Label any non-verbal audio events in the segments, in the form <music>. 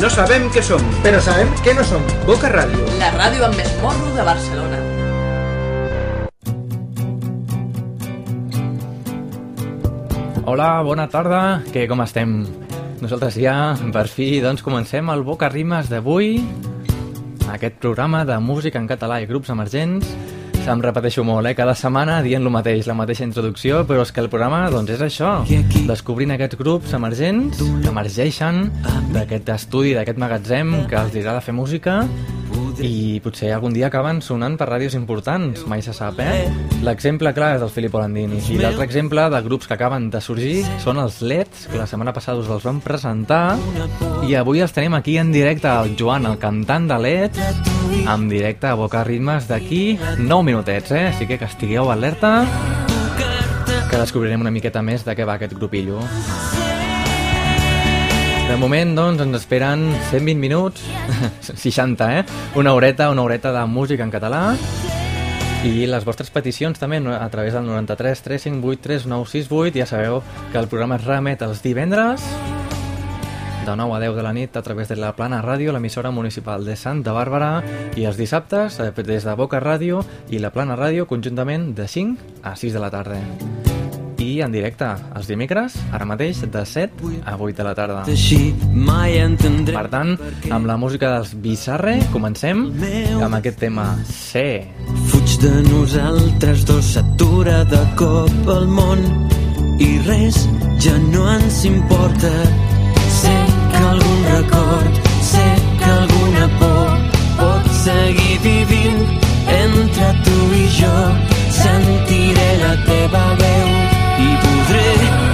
No sabem què som, però sabem que no som. Boca Ràdio. La ràdio amb més morro de Barcelona. Hola, bona tarda, que com estem? Nosaltres ja, per fi, doncs comencem el Boca Rimes d'avui, aquest programa de música en català i grups emergents. Em repeteixo molt, eh? Cada setmana dient el mateix, la mateixa introducció, però és que el programa, doncs, és això. Descobrint aquests grups emergents que emergeixen d'aquest estudi, d'aquest magatzem que els agrada fer música i potser algun dia acaben sonant per ràdios importants, mai se sap, eh? L'exemple clar és del Filippo Landini i l'altre exemple de grups que acaben de sorgir són els LEDs, que la setmana passada us els vam presentar i avui els tenim aquí en directe, el Joan, el cantant de LED, en directe a Boca Ritmes d'aquí 9 minutets, eh? Així que que estigueu alerta que descobrirem una miqueta més de què va aquest grupillo. De moment, doncs, ens esperen 120 minuts, <laughs> 60, eh? Una horeta, una horeta de música en català. I les vostres peticions també a través del 93 358 3968 ja sabeu que el programa es remet els divendres de 9 a 10 de la nit a través de la Plana Ràdio, l'emissora municipal de Santa Bàrbara. I els dissabtes eh, des de Boca Ràdio i la Plana Ràdio conjuntament de 5 a 6 de la tarda en directe els dimecres, ara mateix, de 7 a 8 de la tarda. Per tant, amb la música dels Bizarre, comencem amb aquest tema C. Fuig de nosaltres dos, s'atura de cop el món i res ja no ens importa. Sé que algun record, sé que alguna por pot seguir vivint entre tu i jo. Sentiré la teva veu i podré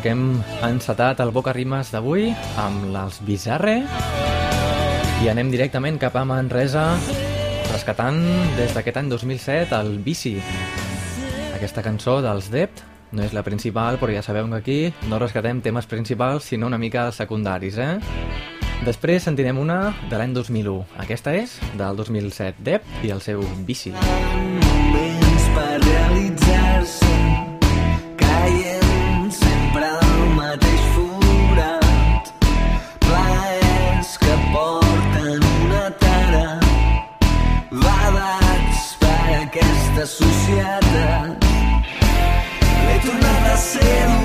que hem encetat al Boca Rimes d'avui amb les Bizarre i anem directament cap a Manresa rescatant des d'aquest any 2007 el Bici. Aquesta cançó dels Dept no és la principal, però ja sabeu que aquí no rescatem temes principals, sinó una mica secundaris, eh? Després sentirem una de l'any 2001. Aquesta és del 2007, Dept i el seu Bici. moments per realitzar-se caient aquesta societat l'he tornat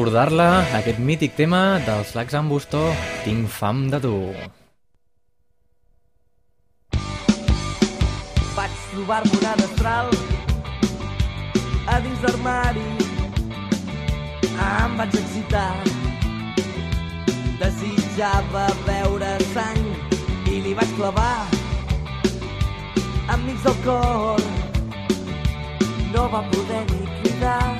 recordar-la, aquest mític tema dels Lacs en Bustó, Tinc fam de tu. Vaig trobar-me una destral a dins d'armari. Em vaig excitar. Desitjava veure sang i li vaig clavar enmig del cor. No va poder ni cridar.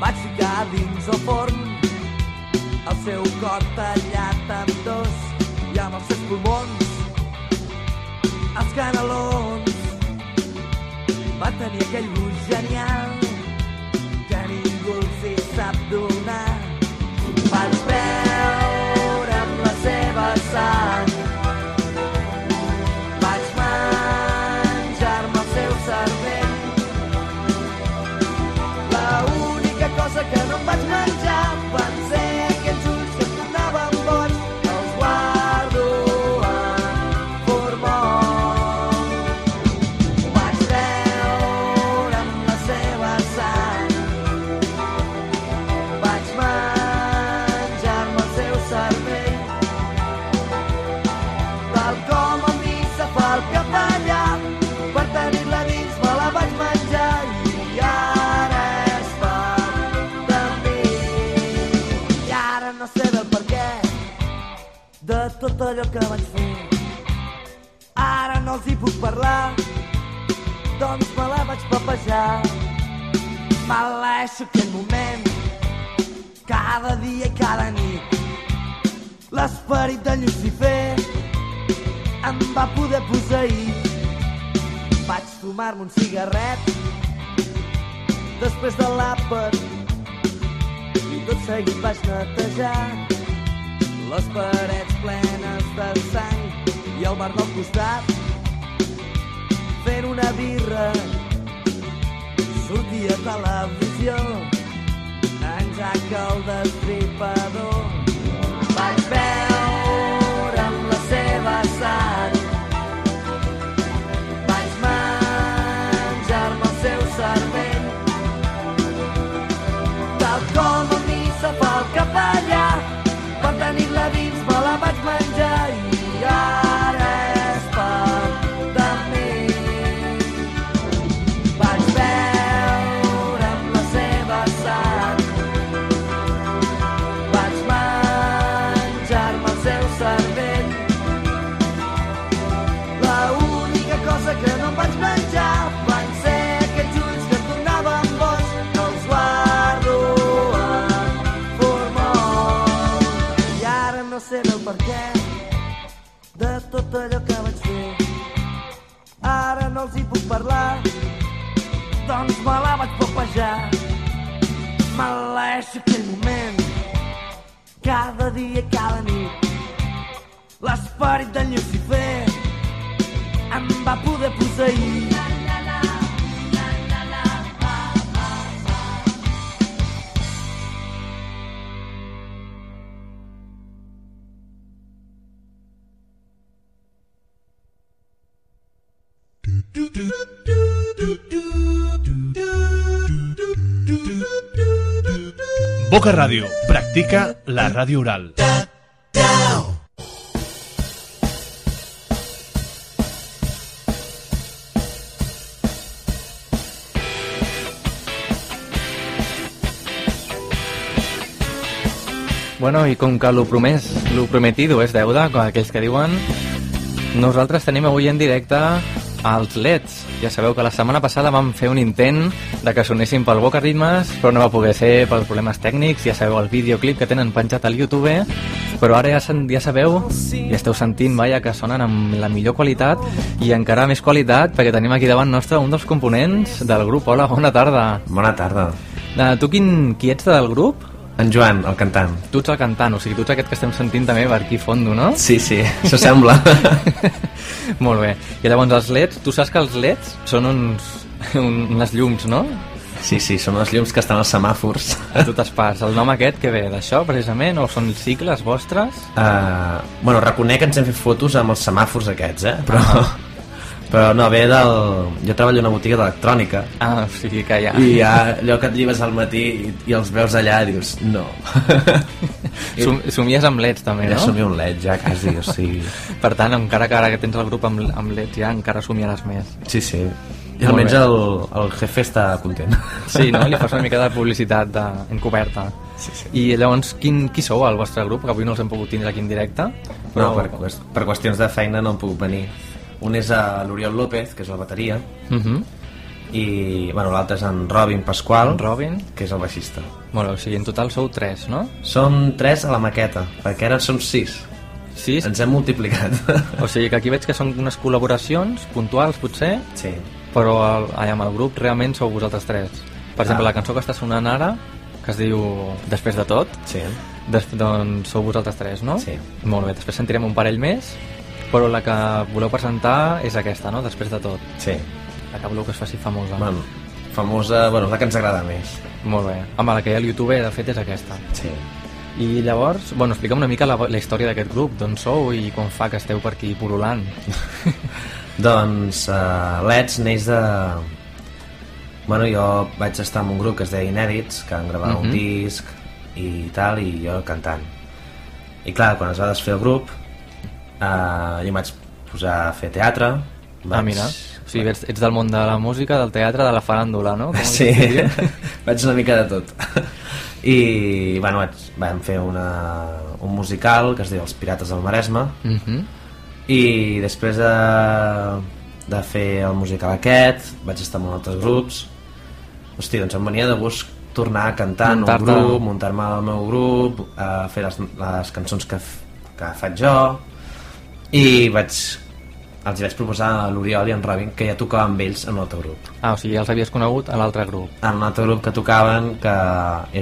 Vaig ficar dins el forn. El seu cor tallat en dos i amb els seus pulmons. Els canelons. Va tenir aquell gust genial de tot allò que vaig fer. Ara no els hi puc parlar doncs me la vaig papejar. Maleixo aquell moment cada dia i cada nit. L'esperit de Lucifer em va poder posseir. Vaig fumar-me un cigarret després de l'àpat i tot seguit vaig netejar les parets plenes de sang i el bar del costat fent una birra. Sortia a televisió en Jack el destripador tot allò que vaig fer els hi puc parlar, doncs me la vaig papejar. Maleeix aquell moment, cada dia, cada nit. L'esperit d'en Lucifer em va poder posseir. Boca Ràdio. Practica la ràdio oral. Bueno, i com que lo promès, lo prometido és deuda, com aquells que diuen, nosaltres tenim avui en directe els LEDs. Ja sabeu que la setmana passada vam fer un intent de que sonessin pel Boca Ritmes, però no va poder ser pels problemes tècnics. Ja sabeu el videoclip que tenen penjat al YouTube, però ara ja, ja sabeu i esteu sentint, vaja, que sonen amb la millor qualitat i encara més qualitat perquè tenim aquí davant nostre un dels components del grup. Hola, bona tarda. Bona tarda. Uh, tu quin, qui ets del grup? En Joan, el cantant. Tu ets el cantant, o sigui, tu ets aquest que estem sentint també per aquí fondo, no? Sí, sí, això sembla. <laughs> Molt bé. I llavors els leds, tu saps que els leds són uns, un, unes llums, no? Sí, sí, són els llums que estan als semàfors. A totes parts. El nom aquest que ve d'això, precisament, o són cicles vostres? Uh, bueno, reconec que ens hem fet fotos amb els semàfors aquests, eh? Però, però no, ve del... Jo treballo a una botiga d'electrònica Ah, o sigui que ja... i ja allò que et llibes al matí i, i els veus allà i dius, no. <laughs> Som, somies amb leds també, Ja no? som un led, ja, quasi, o sigui... <laughs> Per tant, encara que ara que tens el grup amb, amb leds ja, encara somiaràs més. Sí, sí. I Molt almenys bé. el, el jefe està content. Sí, no? Li <laughs> fas una mica de publicitat de, encoberta. Sí, sí. I llavors, quin, qui sou al vostre grup? Que avui no els hem pogut tindre aquí en directe. No, per, per qüestions de feina no em puc venir. Un és a l'Oriol López, que és la bateria, Uh -huh. i bueno, l'altre és en Robin Pasqual, Robin. que és el baixista. Bé, o sigui, en total sou tres, no? Som tres a la maqueta, perquè ara som sis. Sis. Ens hem multiplicat. O sigui que aquí veig que són unes col·laboracions puntuals, potser, sí. però el, allà amb el grup realment sou vosaltres tres. Per exemple, Ah. la cançó que està sonant ara, que es diu Després de tot, Sí. des, doncs sou vosaltres tres, no? Sí. Molt bé, després sentirem un parell més, però la que voleu presentar és aquesta, no? Després de tot. Sí. La que voleu que es faci famosa. Bueno, famosa, bueno, la que ens agrada més. Molt bé. Home, la que hi ha al YouTube, de fet, és aquesta. Sí. I llavors, bueno, explica'm una mica la, la història d'aquest grup, d'on sou i com fa que esteu per aquí pululant. <laughs> Doncs uh, l'Eds neix de... Bueno, jo vaig estar en un grup que es deia Inèdits, que van gravar un Mhm. disc i tal, i jo cantant. I clar, quan es va desfer el grup, uh, jo em vaig posar a fer teatre. Vaig... Ah, mira. O sigui, ets, ets del món de la música, del teatre, de la faràndula, no? Com Sí, <laughs> vaig una mica de tot. I, bueno, vaig, vam fer una, un musical que es diu Els Pirates del Maresme, Mhm. i després de, de fer el musical aquest vaig estar en altres grups hosti, doncs em venia de gust tornar a cantar en un grup, muntar-me al meu grup a fer les, les cançons que, que faig jo i vaig els vaig proposar a l'Oriol i en Robin que ja tocava amb ells en un altre grup Ah, o sigui, ja els havies conegut a l'altre grup, en un altre grup que tocaven que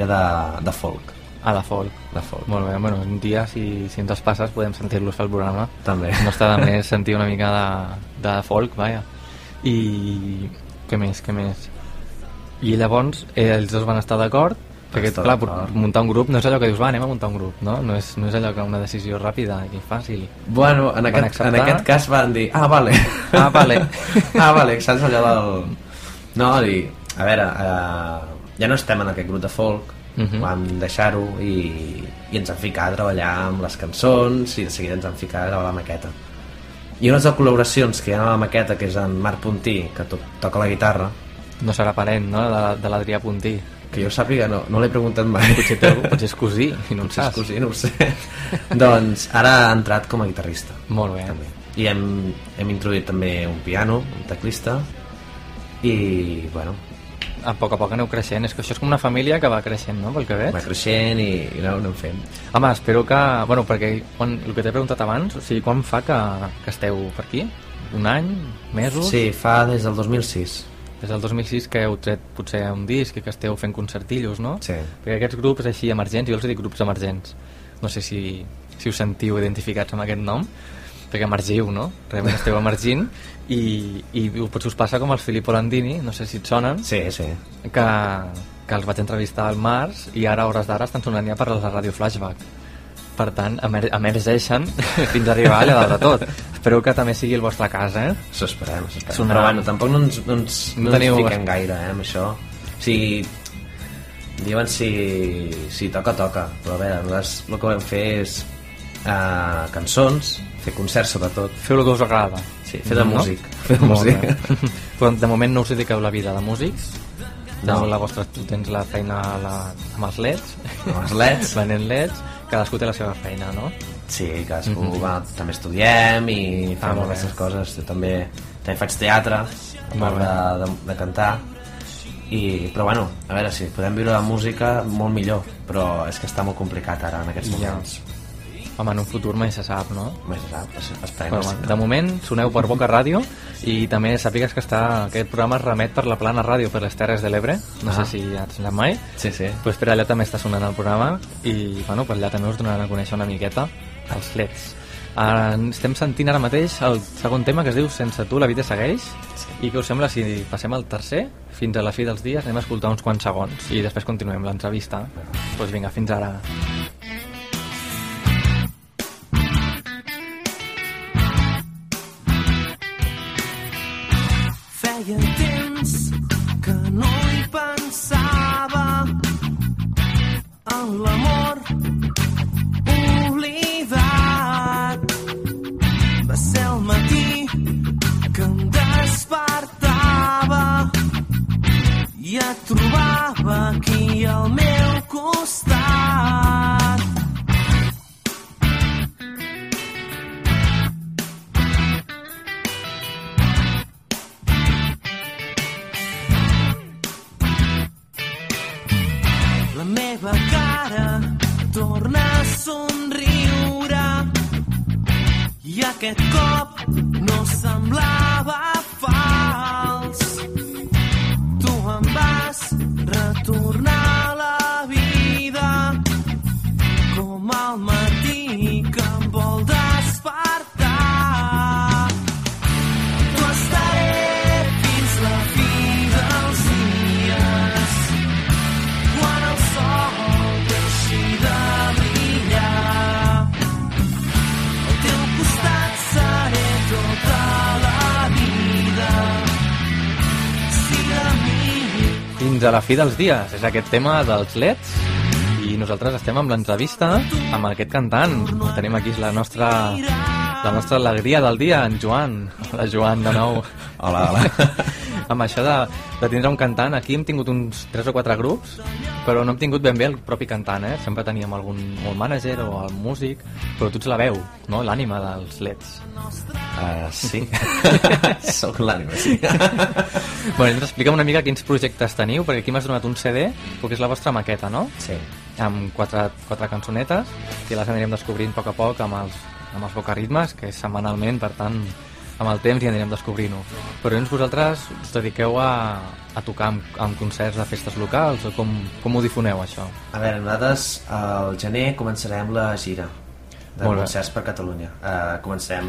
era de, de folk a la folk. de folk, Molt bé, bueno, un dia, si, si ens els passes, podem sentir-los el programa. també No està de més sentir una mica de, de folk, vaja. I... què més, què més? I llavors, eh, els dos van estar d'acord, perquè, clar, muntar un grup no és allò que dius, va, anem a muntar un grup, no? No és, no és allò que una decisió ràpida i fàcil. Bueno, en Van aquest, en aquest cas van dir, ah, vale. Ah, vale. <laughs> ah, vale, saps allò del... No, i, a veure, uh, ja no estem en aquest grup de folk, Mhm. vam deixar-ho i, i ens vam ficar a treballar amb les cançons i de seguida ens vam ficar a gravar la maqueta. I unes de col·laboracions que hi ha a la maqueta, que és en Marc Puntí, que to toca la guitarra, No serà parent, no?, de, de l'Adrià Puntí. Que jo sàpiga no, no l'he preguntat mai. Potser, té, potser és cosí, i no en Potser és saps. cosí, no ho sé. doncs ara ha entrat com a guitarrista. Molt bé. també. I hem, hem introduït també un piano, un teclista, i, bueno, A poc a poc aneu creixent. És que això és com una família que va creixent, no?, pel que veig. va creixent i, i no, anem fent. Home, espero que... Bueno, perquè quan, el que t'he preguntat abans, o sigui, quan fa que, que esteu per aquí? un any, mesos? Sí, fa des del 2006. Des del 2006 que heu tret potser un disc i que esteu fent concertillos, no? Sí. Perquè aquests grups així emergents, jo els dic grups emergents. No sé si, si us sentiu identificats amb aquest nom, perquè emergiu, no? Realment esteu <laughs> emergint i, i potser us passa com el Filippo Landini, no sé si et sonen, Sí, sí. que, que els vaig entrevistar al març i ara a hores d'ara estan sonant ja per la ràdio Flashback. Per tant, emer emergeixen <laughs> fins a arribar allà dalt de tot. Espero que també sigui el vostre cas, eh? Això esperem. Però bueno, tampoc no ens, no ens, No no ens teniu- fiquem gaire, eh, amb això. O sigui, diuen si, si toca, toca. Però a veure, nosaltres el que vam fer és uh, cançons, fer concerts sobretot. Feu el que us agrada. Sí, fer de No? músic. <laughs> Fer de Molt músic. bé. <laughs> Però de moment no us dediqueu la vida de músics? No. La vostra, tu tens la feina la, amb els leds, Amb els leds. venent leds, cadascú té la seva feina, no? Sí, cadascú, mm -hmm. va, també estudiem i Ah, fem bé. aquestes coses. Jo també, també faig teatre, a part de, de, de cantar. I, però bueno, a veure, si podem viure la música, molt millor. Però és que està molt complicat ara, en aquests Ja. Home, en un futur mai se sap, no? Més sap, esperem Però, que sí. bueno, de moment soneu per Boca Ràdio i també sàpigues que està, aquest programa es remet per la plana ràdio per les Terres de l'Ebre. No Ah. sé si ja anat mai. Sí, sí. pues per allà també està sonant el programa i bueno, per allà també us donaran a conèixer una miqueta els leds. Ara estem sentint ara mateix el segon tema que es diu Sense tu la vida segueix. I què us sembla si passem al tercer? Fins a la fi dels dies anem a escoltar uns quants segons i després continuem l'entrevista. Doncs pues vinga, fins ara Feia temps que no hi pensava en l'amor oblidat. Va ser el matí que em despertava i et trobava aquí al meu costat. La meva cara torna a somriure i aquest cop no semblava fals. Tu em vas retornar Fins a la fi dels dies, és aquest tema dels leds i nosaltres estem amb l'entrevista amb aquest cantant. Tenim aquí la nostra, la nostra alegria del dia, en Joan. Hola, Joan, de nou. Hola, hola. <laughs> amb això de, de tindre un cantant, aquí hem tingut uns 3 o 4 grups, però no hem tingut ben bé el propi cantant, eh? Sempre teníem algun o el mànager o el músic, però tu ets la veu, no? L'ànima dels leds. Uh, sí. <laughs> Soc l'ànima, sí. <laughs> bueno, explica'm una mica quins projectes teniu, perquè aquí m'has donat un CD, perquè és la vostra maqueta, no? sí. amb quatre, quatre cançonetes i les anirem descobrint a poc a poc amb els, amb els bocaritmes, que és setmanalment, per tant, amb el temps hi anirem descobrint-ho. Però llavors vosaltres us dediqueu a, a tocar amb, amb concerts de festes locals o com, com ho difoneu, això? A veure, nosaltres al gener començarem la gira de Molt bé. concerts per Catalunya. Uh, començarem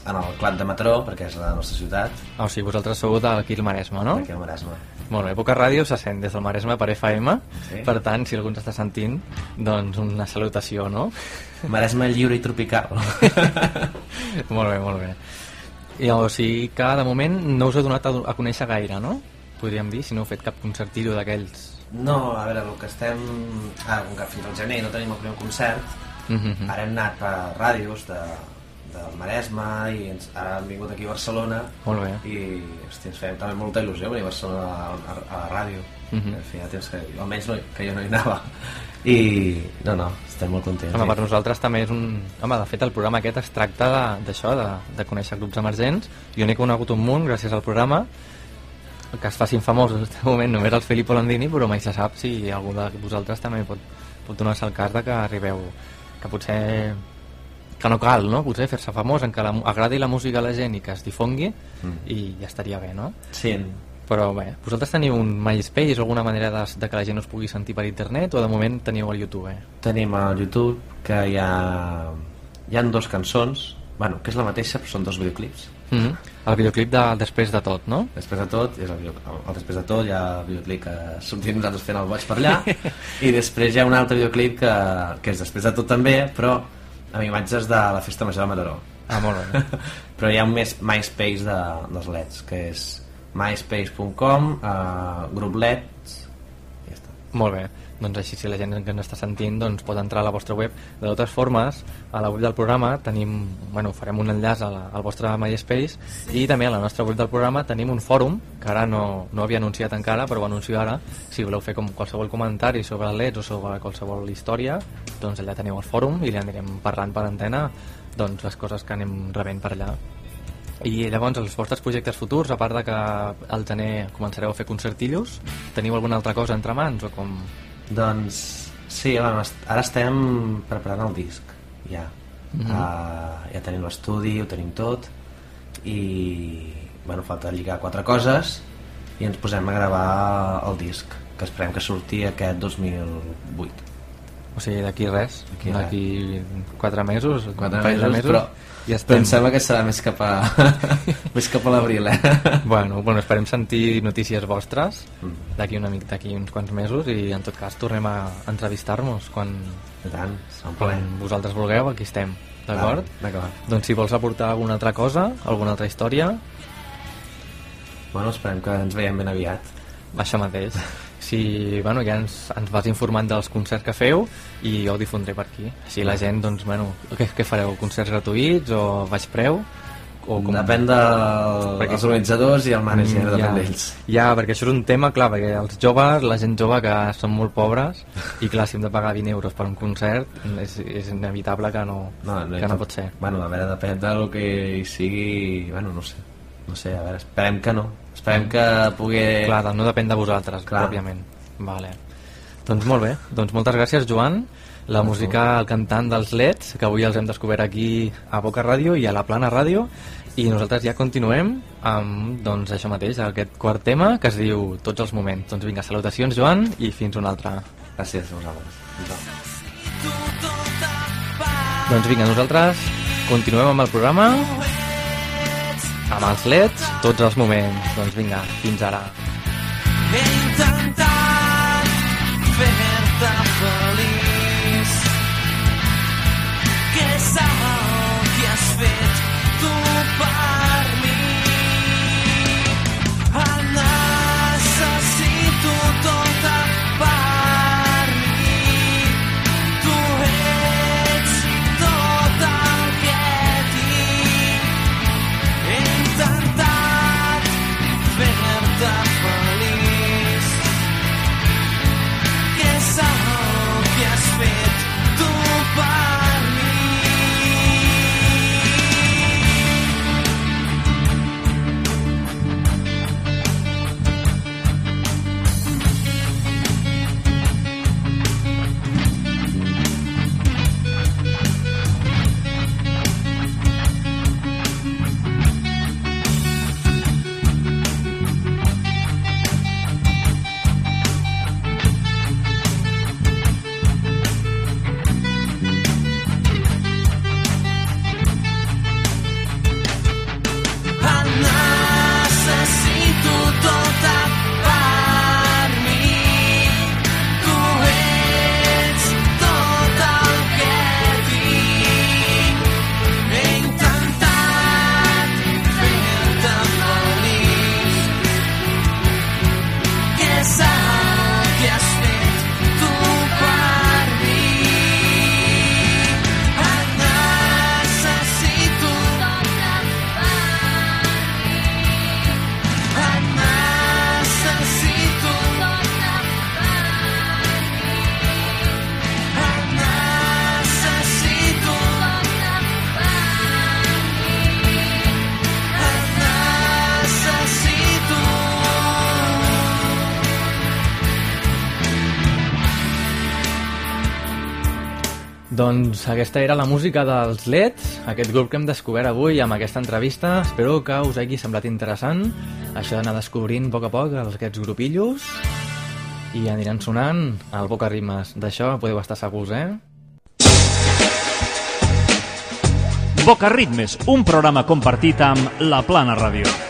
en el Clat de Mataró, perquè és la nostra ciutat, O sigui, vosaltres sou d'aquí al Maresme, no? aquí al Maresme. Molt bé, Boca Ràdio se sent des del Maresme per FM, Sí. per tant, si algú ens està sentint, doncs una salutació, no? Maresme lliure i tropical. <laughs> molt bé, molt bé. I o sigui que de moment no us he donat a, a conèixer gaire, no? Podríem dir, si no heu fet cap concertillo d'aquells. No, a veure, el que estem... Ah, com que fins al gener no tenim el primer concert, Mhm. ara hem anat per ràdios de, del Maresme i ens, ara hem vingut aquí a Barcelona Molt bé. i hosti, ens feia també molta il·lusió venir a Barcelona a, a, a la ràdio Mhm. en fi, ja temps que, almenys no, que jo no hi anava i no, no, estem molt contents Home, per nosaltres també és un... Home, de fet, el programa aquest es tracta de- d'això, de, de conèixer grups emergents. Jo n'he conegut un munt gràcies al programa, que es facin famosos en aquest moment només el Filippo Landini, però mai se sap si algú de vosaltres també pot, pot donar-se el cas de que arribeu, que potser que no cal, no? Potser fer-se famós en que la, agradi la música a la gent i que es difongui mm. i ja estaria bé, no? Sí, Però bé, vosaltres teniu un MySpace o alguna manera de, de que la gent us pugui sentir per internet o de moment teniu el YouTube? Eh? tenim al YouTube que hi ha, hi ha dos cançons, bueno, que és la mateixa, però són dos videoclips. Mm -hmm. El videoclip de Després de tot, no? Després de tot, és el, video, el després de tot hi ha el videoclip que sortim nosaltres fent el boig per allà <laughs> i després hi ha un altre videoclip que, que és després de tot també, però amb imatges de la festa major de Mataró. Ah, molt bé. <laughs> però hi ha un més MySpace de, dels LEDs, que és myspace.com, uh, grup LEDs, i ja està. Molt bé, doncs així si la gent que ens està sentint doncs pot entrar a la vostra web. De totes formes, a la web del programa tenim, bueno, farem un enllaç a la, al vostre MySpace i també a la nostra web del programa tenim un fòrum que ara no, no havia anunciat encara, però ho anuncio ara. Si voleu fer com qualsevol comentari sobre LEDs o sobre qualsevol història, doncs allà teniu el fòrum i li anirem parlant per antena doncs les coses que anem rebent per allà. I llavors, els vostres projectes futurs, a part de que al gener començareu a fer concertillos, teniu alguna altra cosa entre mans o com... Doncs sí, bueno, ara estem preparant el disc, ja. Mm Mhm. uh, ja tenim l'estudi, ho tenim tot, i bueno, falta lligar quatre coses i ens posem a gravar el disc, que esperem que surti aquest 2008. O sigui, d'aquí res, D'aquí quatre mesos, Quatre de mesos, però, ja però estem. em sembla que serà més cap a, <laughs> més cap a l'abril, eh? Bueno, bueno, esperem sentir notícies vostres Mm. d'aquí una mica d'aquí uns quants mesos i en tot cas tornem a entrevistar-nos quan, tant, quan vosaltres vulgueu, aquí estem, d'acord? D'acord. Doncs si vols aportar alguna altra cosa, alguna altra història, Bueno, esperem que ens veiem ben aviat. això mateix. <laughs> Si, bueno, ja ens, ens vas informant dels concerts que feu i jo ho difondré per aquí. Així la gent, doncs, bueno, què, què fareu? Concerts gratuïts o baix preu? O com... Depèn dels Perquè- dels organitzadors i el manager, mm, ja, depèn d'ells. ja, perquè això és un tema, clar, perquè els joves, la gent jove que són molt pobres i clar, si hem de pagar 20 euros per un concert és, és inevitable que no, No, no, que no pot ser. Bueno, a veure, depèn del que hi sigui... Bueno, no sé. No sé, a veure, esperem que no. Esperem que pugui... Clar, no depèn de vosaltres, Clar. pròpiament. Vale. Doncs molt bé, doncs moltes gràcies, Joan. La música, el cantant dels Leds, que avui els hem descobert aquí a Boca Ràdio i a la Plana Ràdio, i nosaltres ja continuem amb, doncs, això mateix, aquest quart tema que es diu Tots els moments. Doncs vinga, salutacions, Joan, i fins un altre. Gràcies a vosaltres. Doncs vinga, nosaltres continuem amb el programa amb els leds, tots els moments. Doncs vinga, fins ara. He intentat fer-te Doncs aquesta era la música dels Leds, aquest grup que hem descobert avui amb aquesta entrevista. Espero que us hagi semblat interessant això d'anar descobrint a poc a poc aquests grupillos i aniran sonant al Boca Rimes. D'això podeu estar segurs, eh? Boca Ritmes, un programa compartit amb La Plana Ràdio.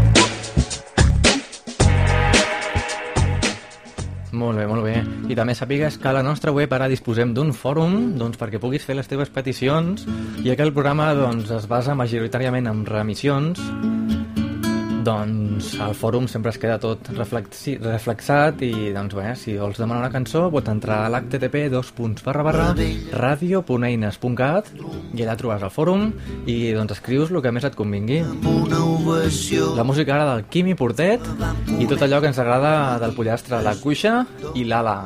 Molt bé, molt bé. I també sàpigues que a la nostra web ara disposem d'un fòrum doncs, perquè puguis fer les teves peticions i aquell programa doncs, es basa majoritàriament en remissions doncs el fòrum sempre es queda tot reflexat i doncs bé, si vols demanar una cançó pot entrar a l'http dos punts barra barra radio.eines.cat i allà trobes el fòrum i doncs escrius el que més et convingui la música ara del Quimi Portet i tot allò que ens agrada del pollastre, la cuixa i l'ala.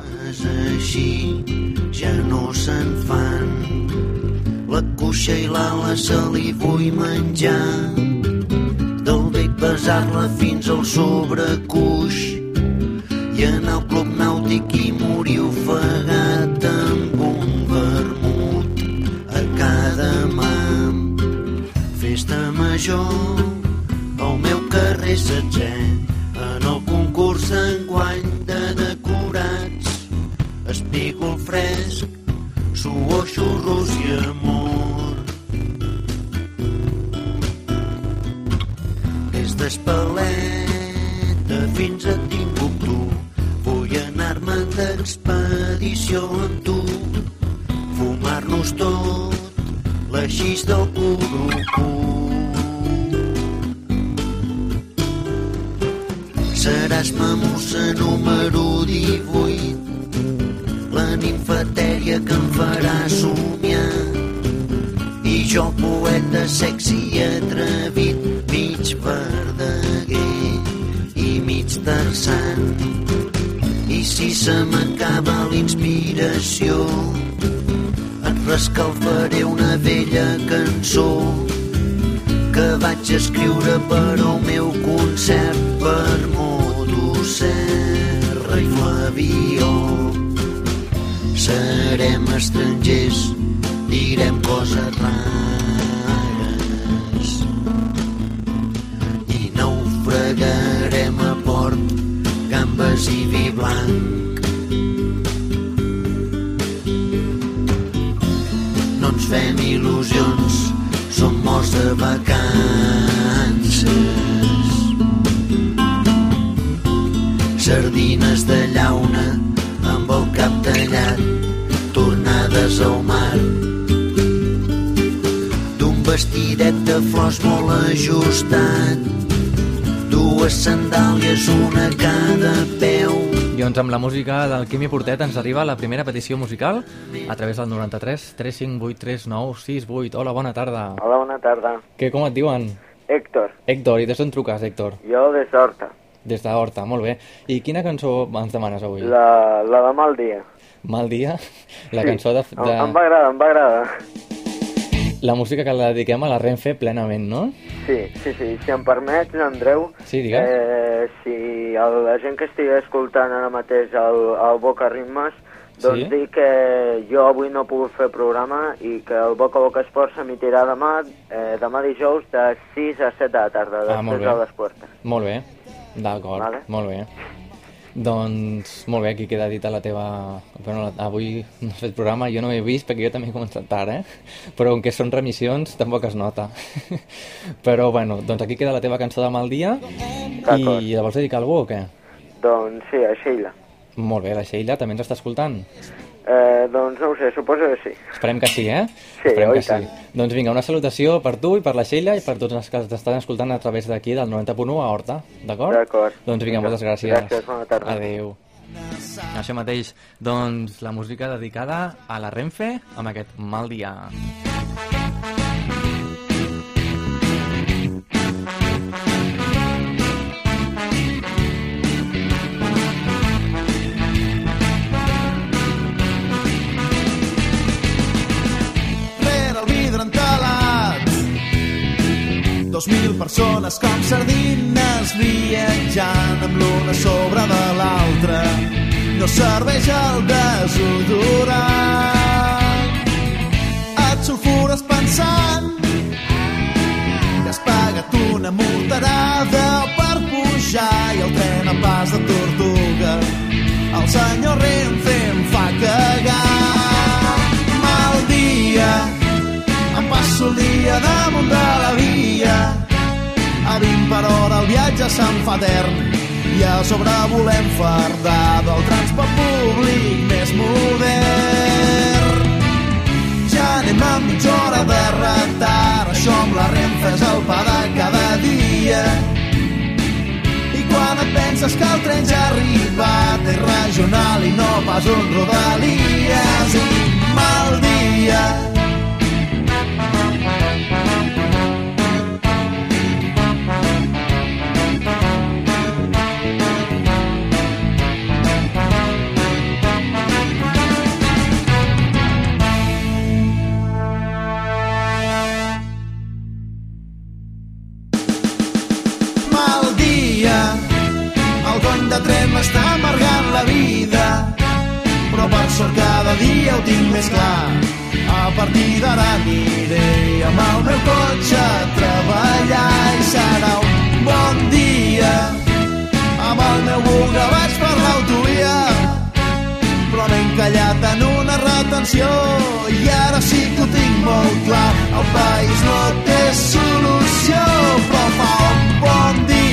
ja no se'n fan. La cuixa i l'ala se li vull menjar. Besar-la fins al sobrecuix. I anar al club nàutic i morir ofegat amb un vermut a cada mà. Festa major al meu carrer setzè en el concurs enguany de decorats espígol fresc suor, xurros i amor d'expedició amb tu. Fumar-nos tot l'aixís del curucú seràs mamussa número 18 la nimfetèria que em farà somiar. I jo poeta sexy i atrevit mig verdaguer i mig tarzan i si se m'acaba l'inspiració et rescalfaré una vella cançó que vaig escriure per al meu concert per motosserra i flavió. Serem estrangers, direm coses rares ajustat, dues sandàlies, una a cada peu. I doncs amb la música del Quimi Portet ens arriba la primera petició musical a través del 93 358 3968. Hola, bona tarda. Hola, bona tarda. Què, com et diuen? Héctor, Héctor, i des d'on truques, Héctor? jo de Sorta. Des d'Horta, molt bé. I quina cançó ens demanes avui? La, la de mal dia. Mal dia? La Sí, cançó de, Em, de... em va agradar, em va agradar. La música que la dediquem a la Renfe plenament, no? Sí, sí, sí. Si em permets, Andreu, Sí, digues. eh, si el, la gent que estigui escoltant ara mateix el, el Boca Ritmes, doncs Sí. dir que jo avui no pogut fer programa i que el Boca Boca Esport s'emitirà demà, eh, demà dijous de 6 a 7 de la tarda, Ah, després bé. de les portes. Molt bé, d'acord, Vale. molt bé. Doncs, molt bé, aquí queda dit a la teva... Bueno, avui no has fet programa, jo no he vist perquè jo també he començat tard, eh? Però com que són remissions, tampoc es nota. <laughs> Però, bueno, doncs aquí queda la teva cançó de mal dia i la vols dedicar a algú o què? Doncs sí, a Sheila. Molt bé, la Sheila també ens està escoltant. Eh, doncs no ho sé, suposo que sí. Esperem que sí, eh? Sí, Esperem que tant. Doncs vinga, una salutació per tu i per la Sheila i per tots els que t'estan escoltant a través d'aquí del 90.1 a Horta, d'acord? D'acord. Doncs vinga, moltes gràcies. Gràcies, bona tarda. Adéu. Això mateix, doncs la música dedicada a la Renfe amb aquest mal dia. Dos mil persones com sardines viatjant amb l'una sobre de l'altra. No serveix el desodorant. Et sulfures pensant que has pagat una morterada per pujar i el tren a pas de tortuga. El senyor Renfe em fa cagar. Mal dia, passo el dia damunt de la via. A 20 per hora el viatge se'n fa etern i a sobre volem fardar del transport públic més modern. Ja anem amb mitja hora de retard, això amb la Renfe és el pa de cada dia. I quan et penses que el tren ja ha arribat, és regional i no pas un rodalies i mal dia. De tren m'està amargant la vida, però per sort cada dia ho tinc més clar. A partir d'ara aniré amb el meu cotxe a treballar i serà un bon dia. Amb el meu buga vaig per l'autovia, però m'he encallat en una retenció i ara sí que ho tinc molt clar. El país no té solució, però fa un bon dia.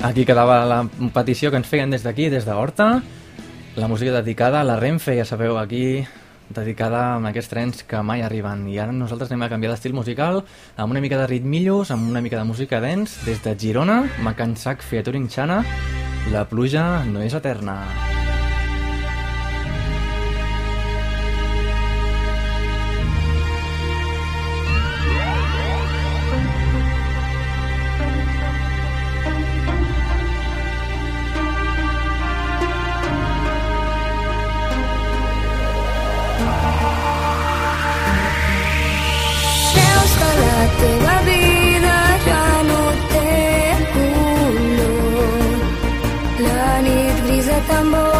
Aquí quedava la petició que ens feien des d'aquí, des d'Horta. La música dedicada a la Renfe, ja sabeu, aquí dedicada a aquests trens que mai arriben. I ara nosaltres anem a canviar d'estil musical amb una mica de ritmillos, amb una mica de música dents. Des de Girona, Macansac featuring Xana, la pluja no és eterna. stumble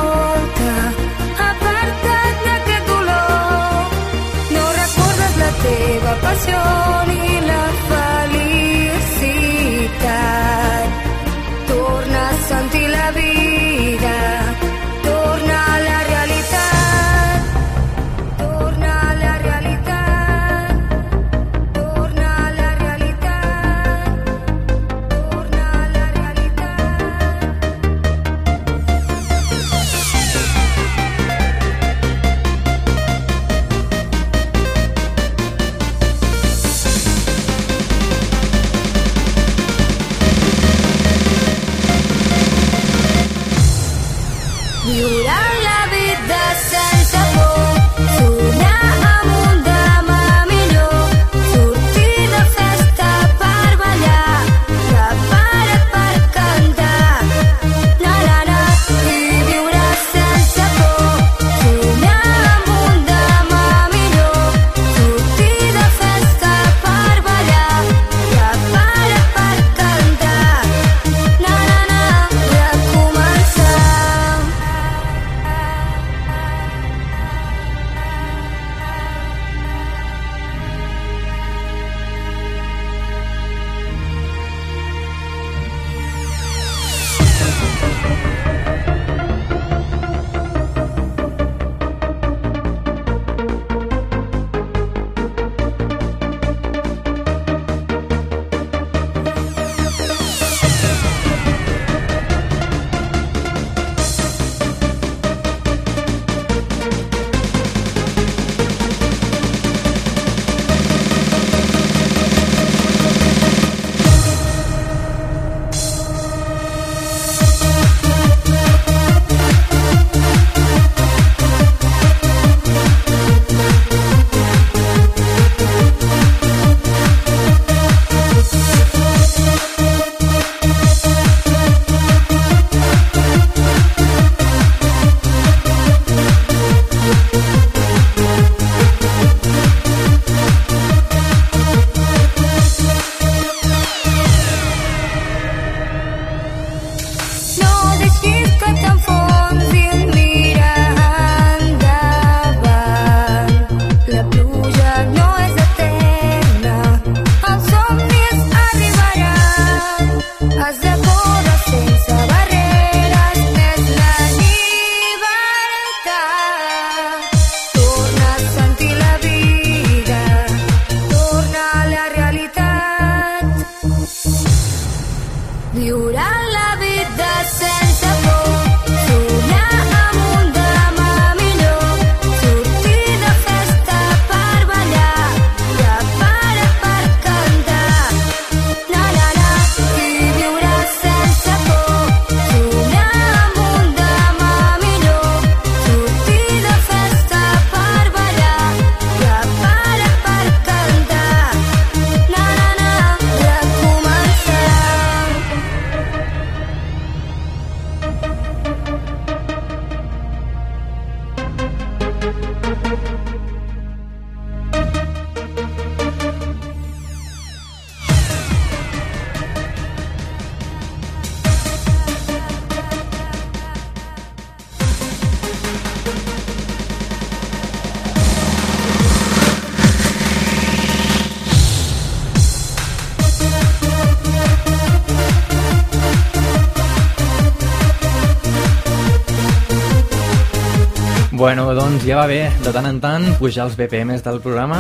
ja va bé, de tant en tant, pujar els BPMs del programa.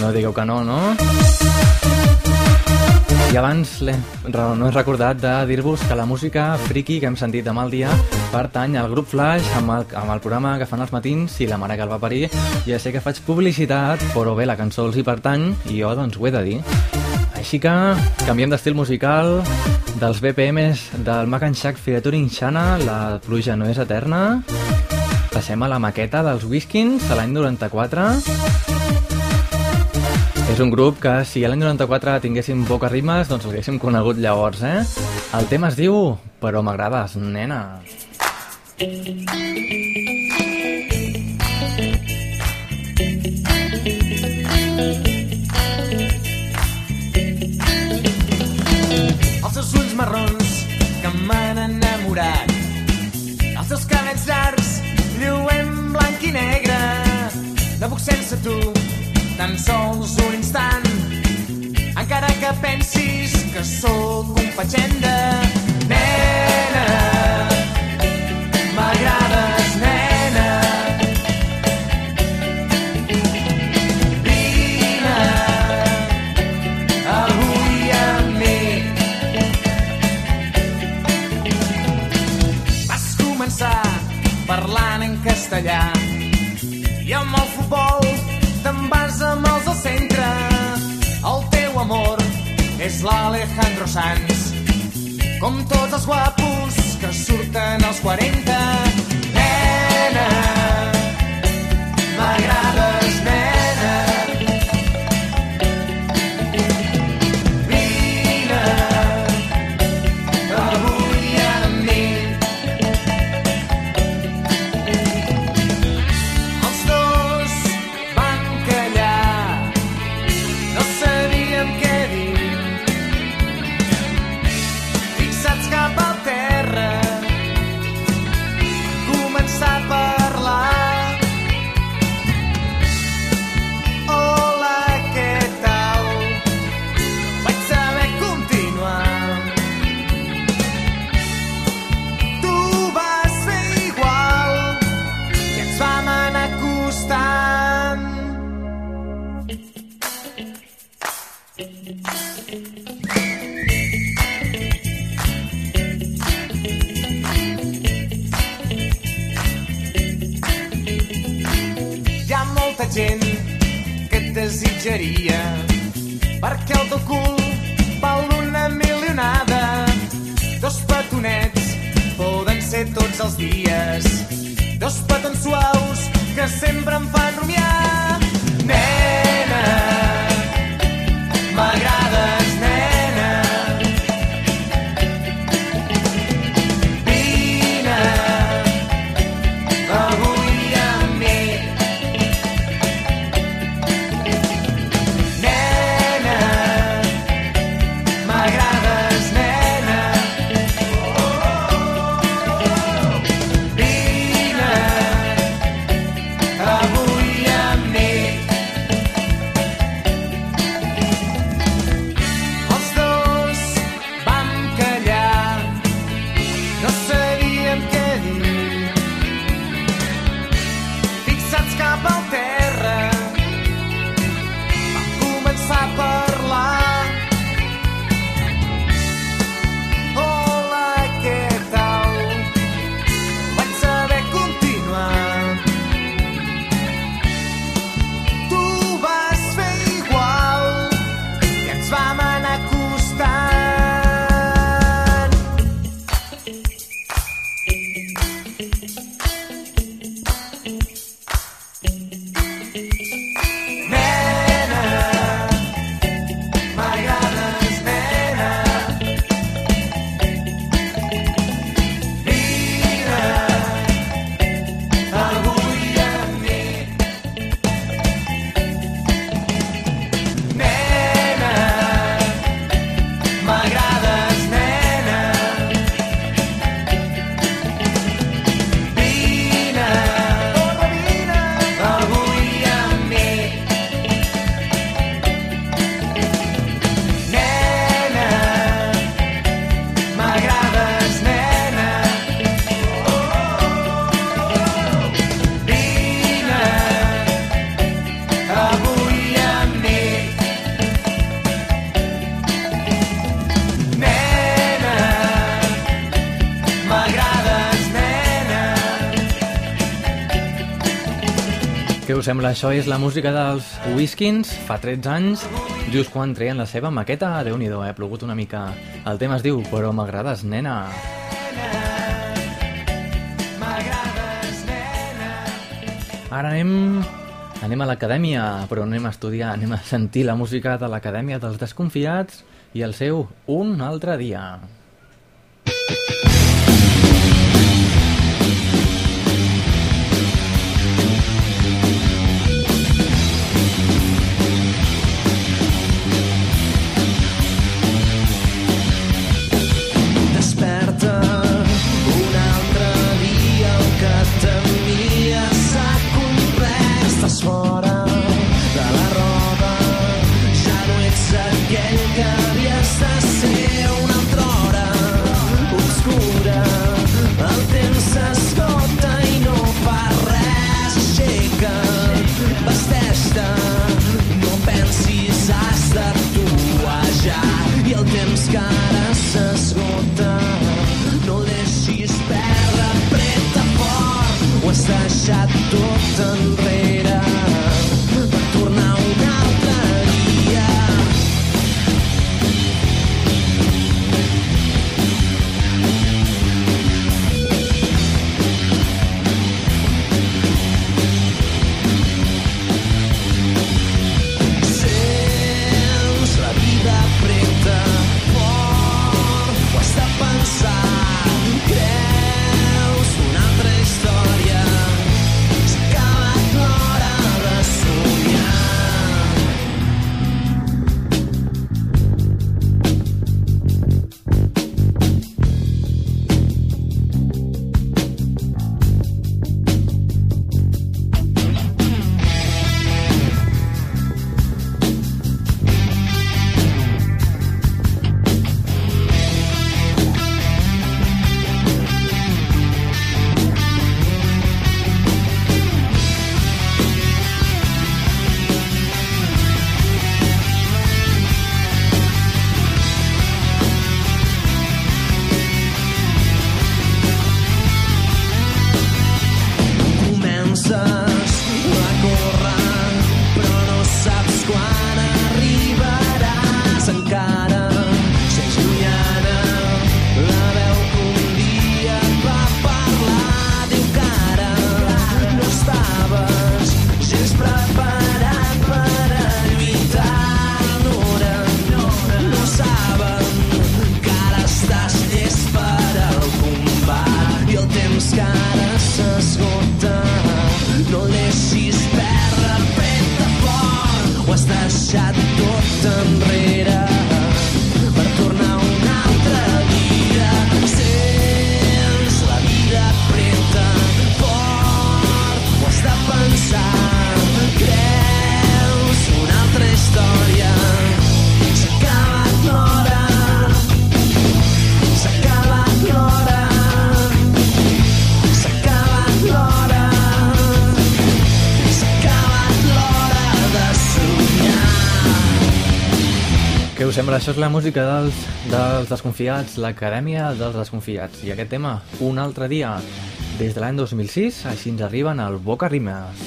No digueu que no, no? I abans no he recordat de dir-vos que la música friki que hem sentit demà al dia pertany al grup Flash amb el, amb el programa que fan els matins i la mare que el va parir. Ja sé que faig publicitat, però bé, la cançó els hi pertany i jo doncs ho he de dir. Així que canviem d'estil musical dels BPMs del Mac and Shack Featuring Shana, la pluja no és eterna. Passem a la maqueta dels Whiskins a l'any 94. És un grup que si l'any 94 tinguéssim poca rimes, doncs l'haguéssim conegut llavors, eh? El tema es diu Però m'agrades, nena. els blanc i negre no puc sense tu tan sols un instant. Encara que pensis que sóc un fatxenda nena és l'Alejandro Sanz, com tots els guapos que surten als 40. Sembla? Això és la música dels Whiskins, fa 13 anys, just quan treien la seva maqueta. déu nhi eh? plogut una mica. El tema es diu Però m'agrades, nena. Ara anem, anem a l'acadèmia, però anem a estudiar, anem a sentir la música de l'acadèmia dels desconfiats i el seu Un altre dia. Què us sembla? Això és la música dels, dels desconfiats, l'Acadèmia dels Desconfiats. I aquest tema, un altre dia, des de l'any 2006, així ens arriben al Boca Rimes.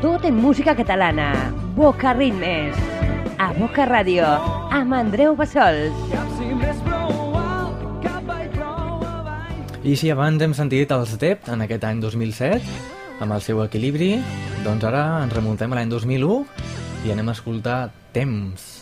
Tot en música catalana. Boca Ritmes. A Boca Ràdio. Amb Andreu Bassols. I si abans hem sentit els Dept en aquest any 2007, amb el seu equilibri, doncs ara ens remuntem a l'any 2001 i anem a escoltar Temps.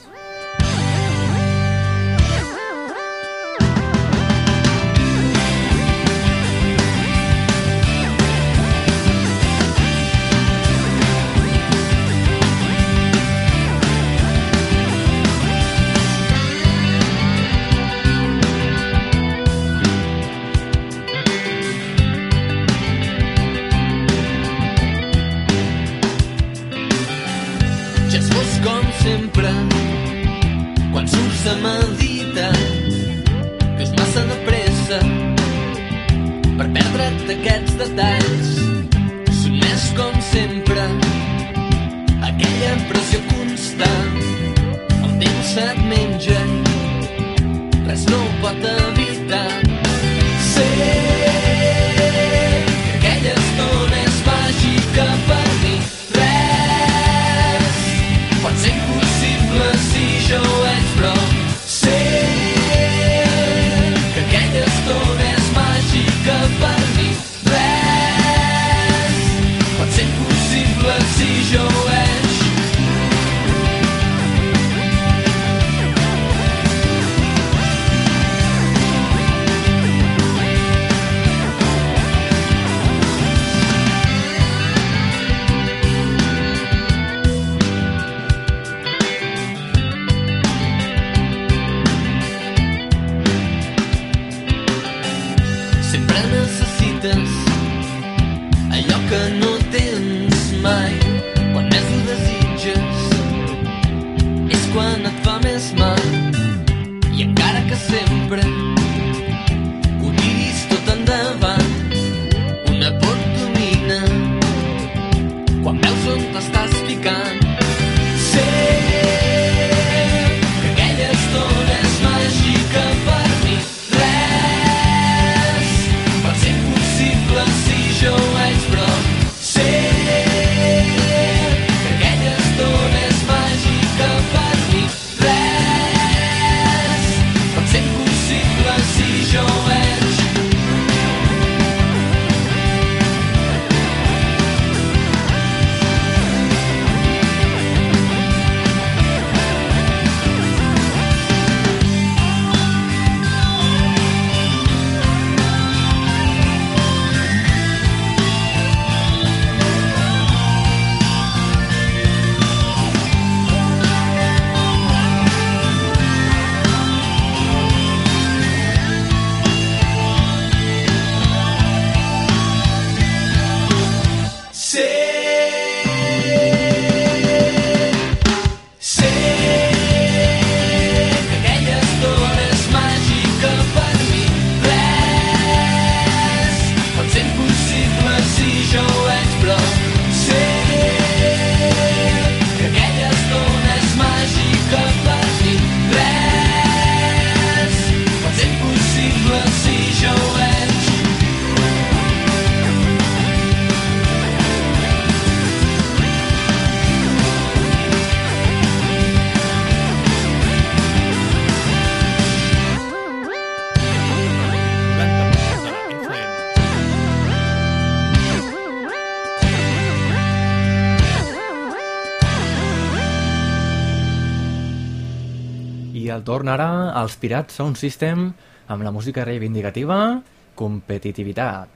I el torn ara als Pirats Sound System amb la música reivindicativa Competitivitat.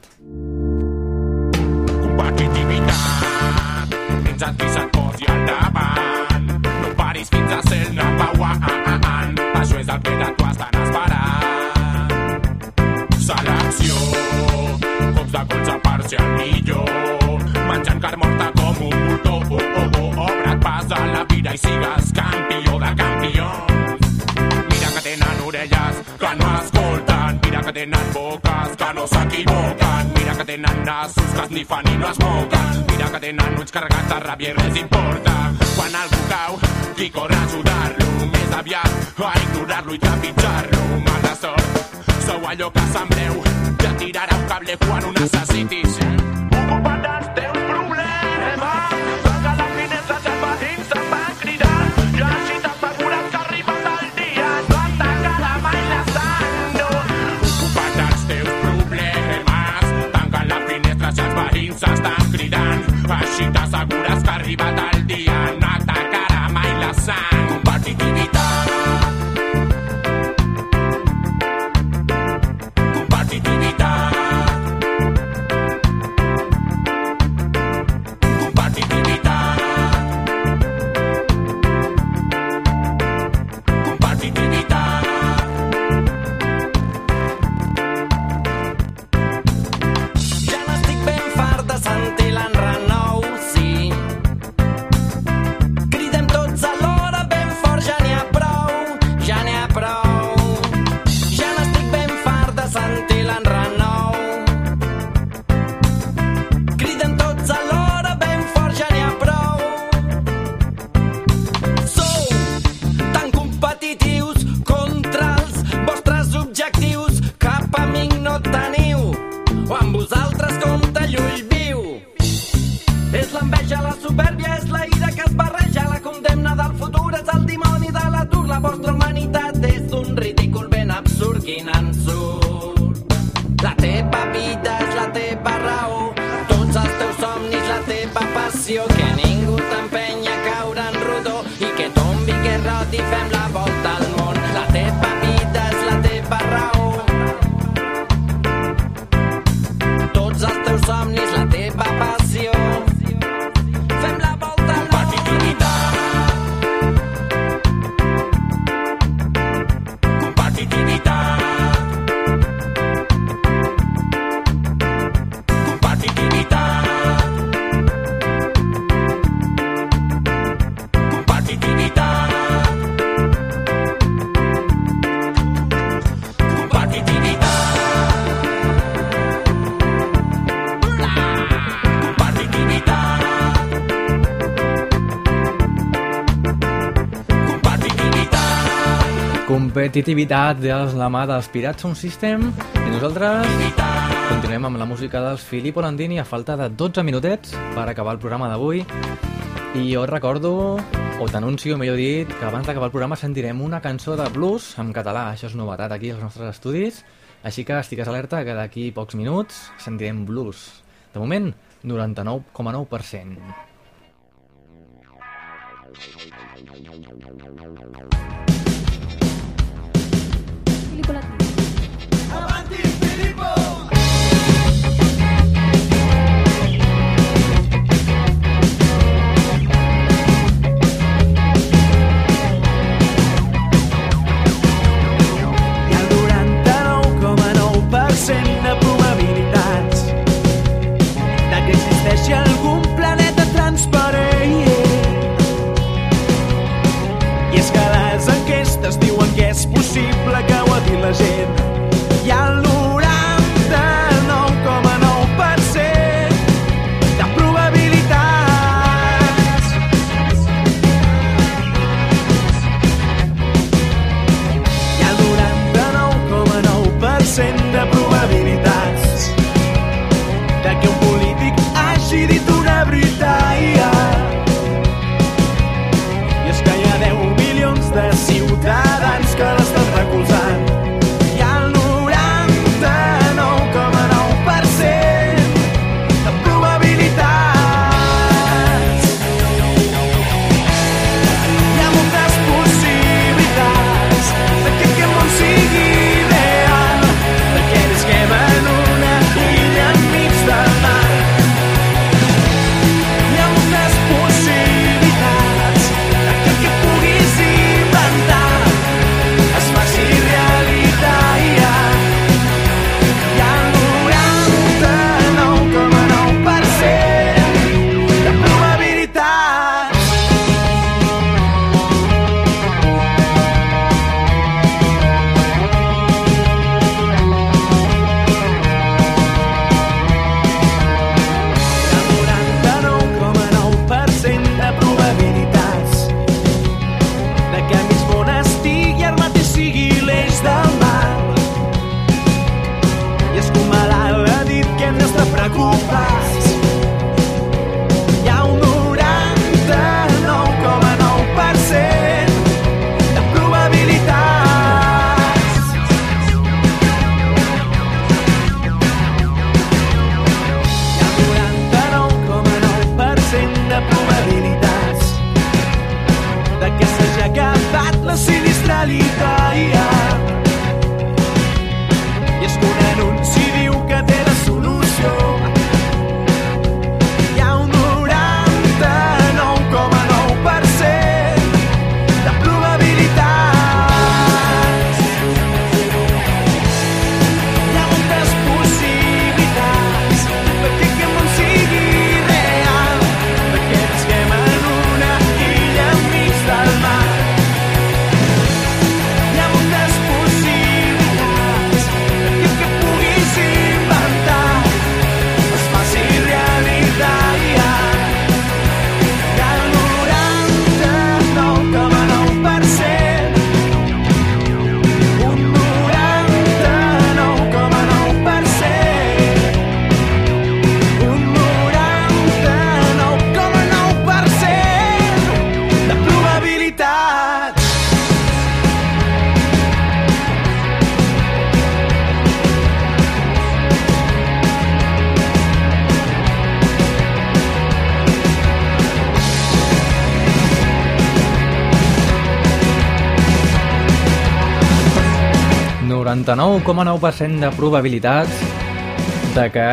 competitivitat. Fins a qui se't posi al davant. No paris fins a ser one això és el que de tu estan esperant. Selecció. Cops de colze per ser el millor. Menjant carn morta com un moltó oh, oh, oh, obre't pas a la vida i sigues campió de campions que tenen boques que no s'equivoquen, mira que tenen nassos que es nifen i no es moquen, mira que tenen ulls carregats de ràbia i res importa. Quan algú cau, qui corre a ajudar-lo, més aviat a ignorar-lo i trepitjar-lo. Mala sort, sou allò que que tirarà un cable quan ho necessitis. Ocupa't t'assegures que ha Competitivitat. De la mà dels Pirats Sound System. I nosaltres continuem amb la música dels Filippo Landini a falta de 12 minutets per acabar el programa d'avui. I jo recordo, o t'anuncio millor dit, que abans d'acabar el programa sentirem una cançó de blues en català, això és novetat aquí als nostres estudis. Així que estigues alerta que d'aquí pocs minuts sentirem blues. De moment, 99,9% impossible que ho ha dit la gent. 99,9% de probabilitats de que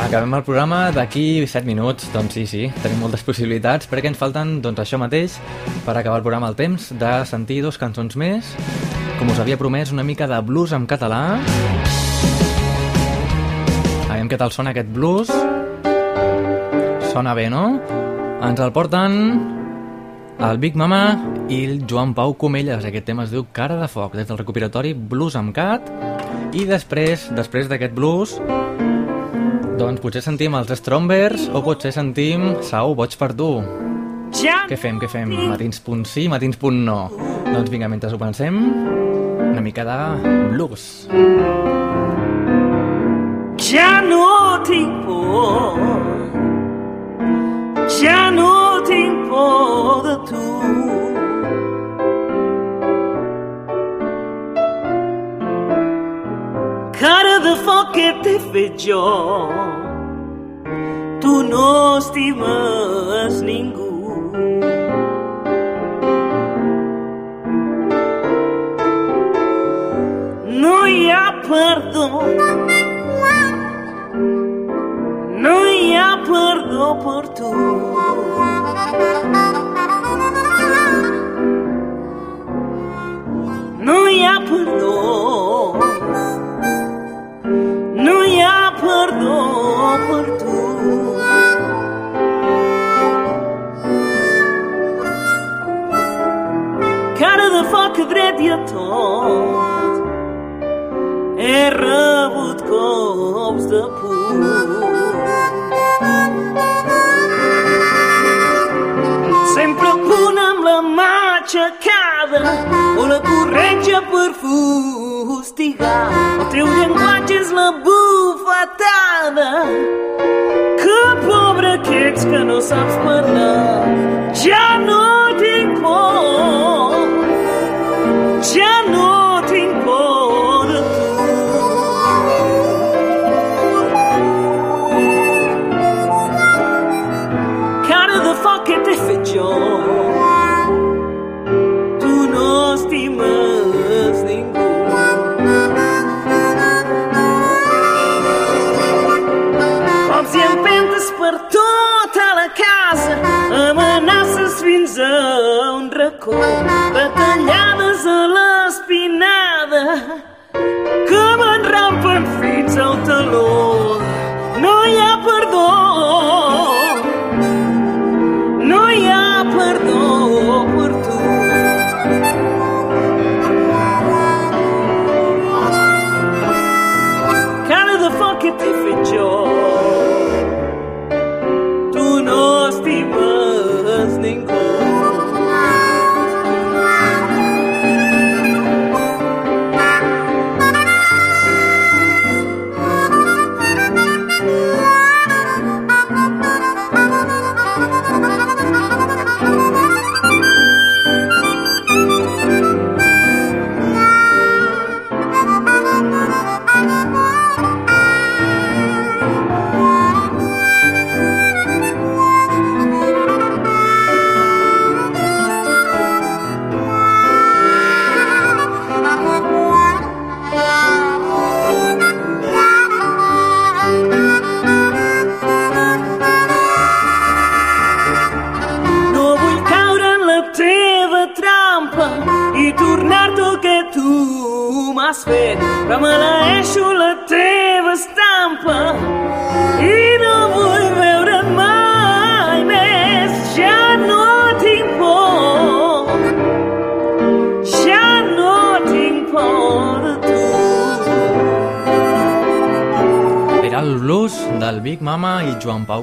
acabem el programa d'aquí 7 minuts. Doncs sí, sí, tenim moltes possibilitats perquè ens falten doncs, això mateix per acabar el programa el temps de sentir dos cançons més. Com us havia promès, una mica de blues en català. Aviam què tal sona aquest blues. Sona bé, no? Ens el porten el Big Mama i el Joan Pau Comelles. Aquest tema es diu Cara de Foc, des del recopilatori Blues amb Cat. I després, després d'aquest blues, doncs potser sentim els Strombers o potser sentim Sau, boig per tu. Què fem, què fem? Matins punt sí, matins punt no. Doncs vinga, mentre ho pensem, una mica de blues. Ja no tinc por, ja no tinc por de tu. Cara de foc que t'he fet tu no estimes ningú. No hi ha perdó per tu. No hi ha perdó, no hi ha perdó per tu. Cara de foc a dret i a tot, he rebut cops de puny. O la corretja per fustigar. El teu llenguatge la bufetada. Que pobre que ets que no saps parlar. Ja no tinc por, racó, batallades a l'espinada, que m'enrampen fins al taló.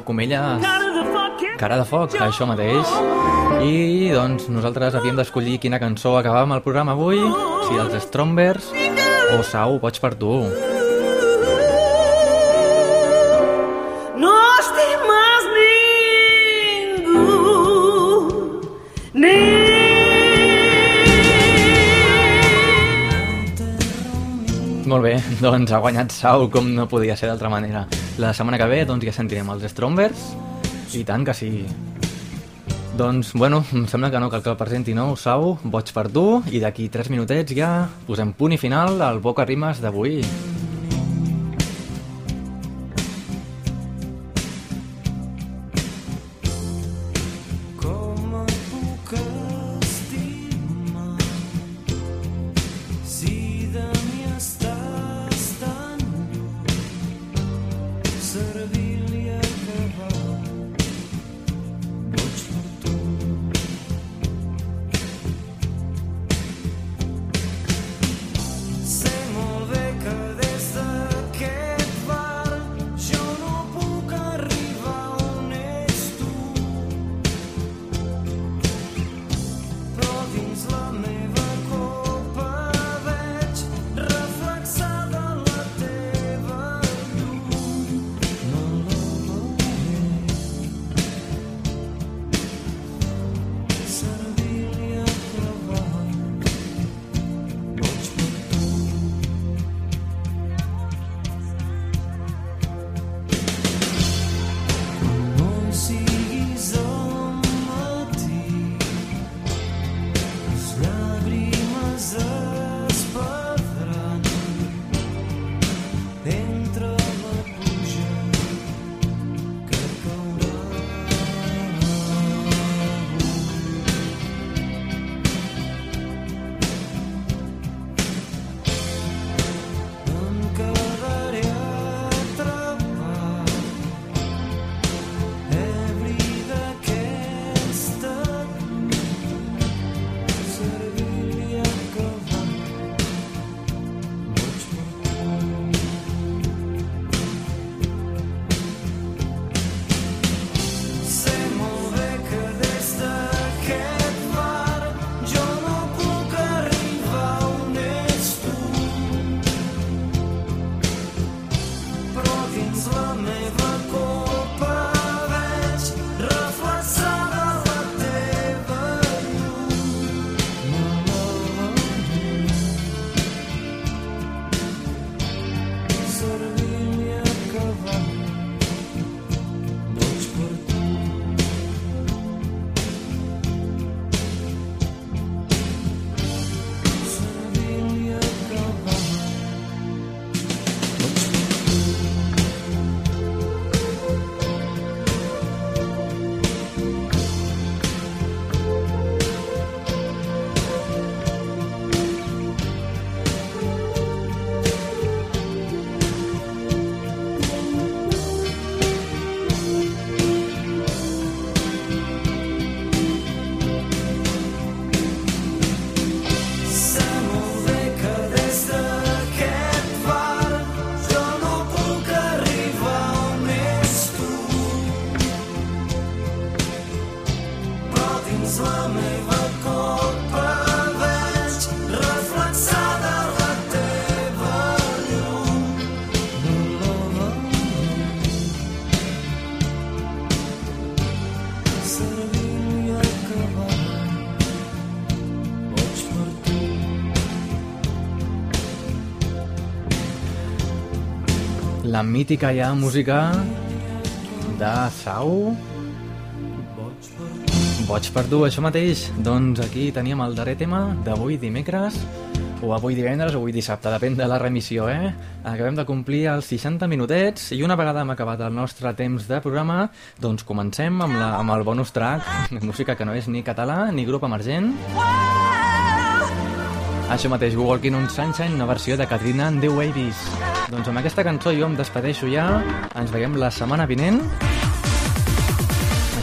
Comelles. Cara de foc, això mateix. I doncs nosaltres havíem d'escollir quina cançó acabàvem el programa avui, si els Strombers o Sau, boig per tu. <laughs> doncs ha guanyat Sau com no podia ser d'altra manera. La setmana que ve doncs ja sentirem els Strombers i tant que sí. Doncs, bueno, em sembla que no cal que el presenti, no? Sau, boig per tu, i d'aquí 3 minutets ja posem punt i final al Boca Rimes d'avui. La mítica ja música de Sau. Boig per tu, això mateix. Doncs aquí teníem el darrer tema d'avui dimecres, o avui divendres, o avui dissabte, depèn de la remissió, eh? Acabem de complir els 60 minutets i una vegada hem acabat el nostre temps de programa, doncs comencem amb, la, amb el bonus track, <laughs> música que no és ni català ni grup emergent. Això mateix, Walking on Sunshine, una versió de Katrina and the Waves. Doncs amb aquesta cançó jo em despedeixo ja, ens veiem la setmana vinent,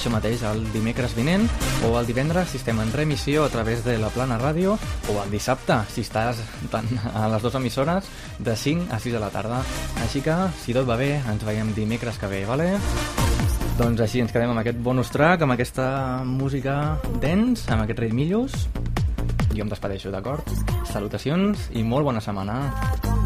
això mateix, el dimecres vinent o el divendres si estem en remissió a través de la Plana Ràdio o el dissabte si estàs tant a les dues emissores de 5 a 6 de la tarda. Així que, si tot va bé, ens veiem dimecres que ve, vale? Doncs així ens quedem amb aquest bonus track, amb aquesta música dance, amb aquest ritmillos. Jo em despedeixo, d'acord? Salutacions i molt bona setmana.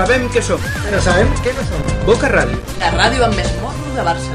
Sabem què som. Però sabem què no som. Boca Ràdio. La ràdio amb més morro de Barcelona.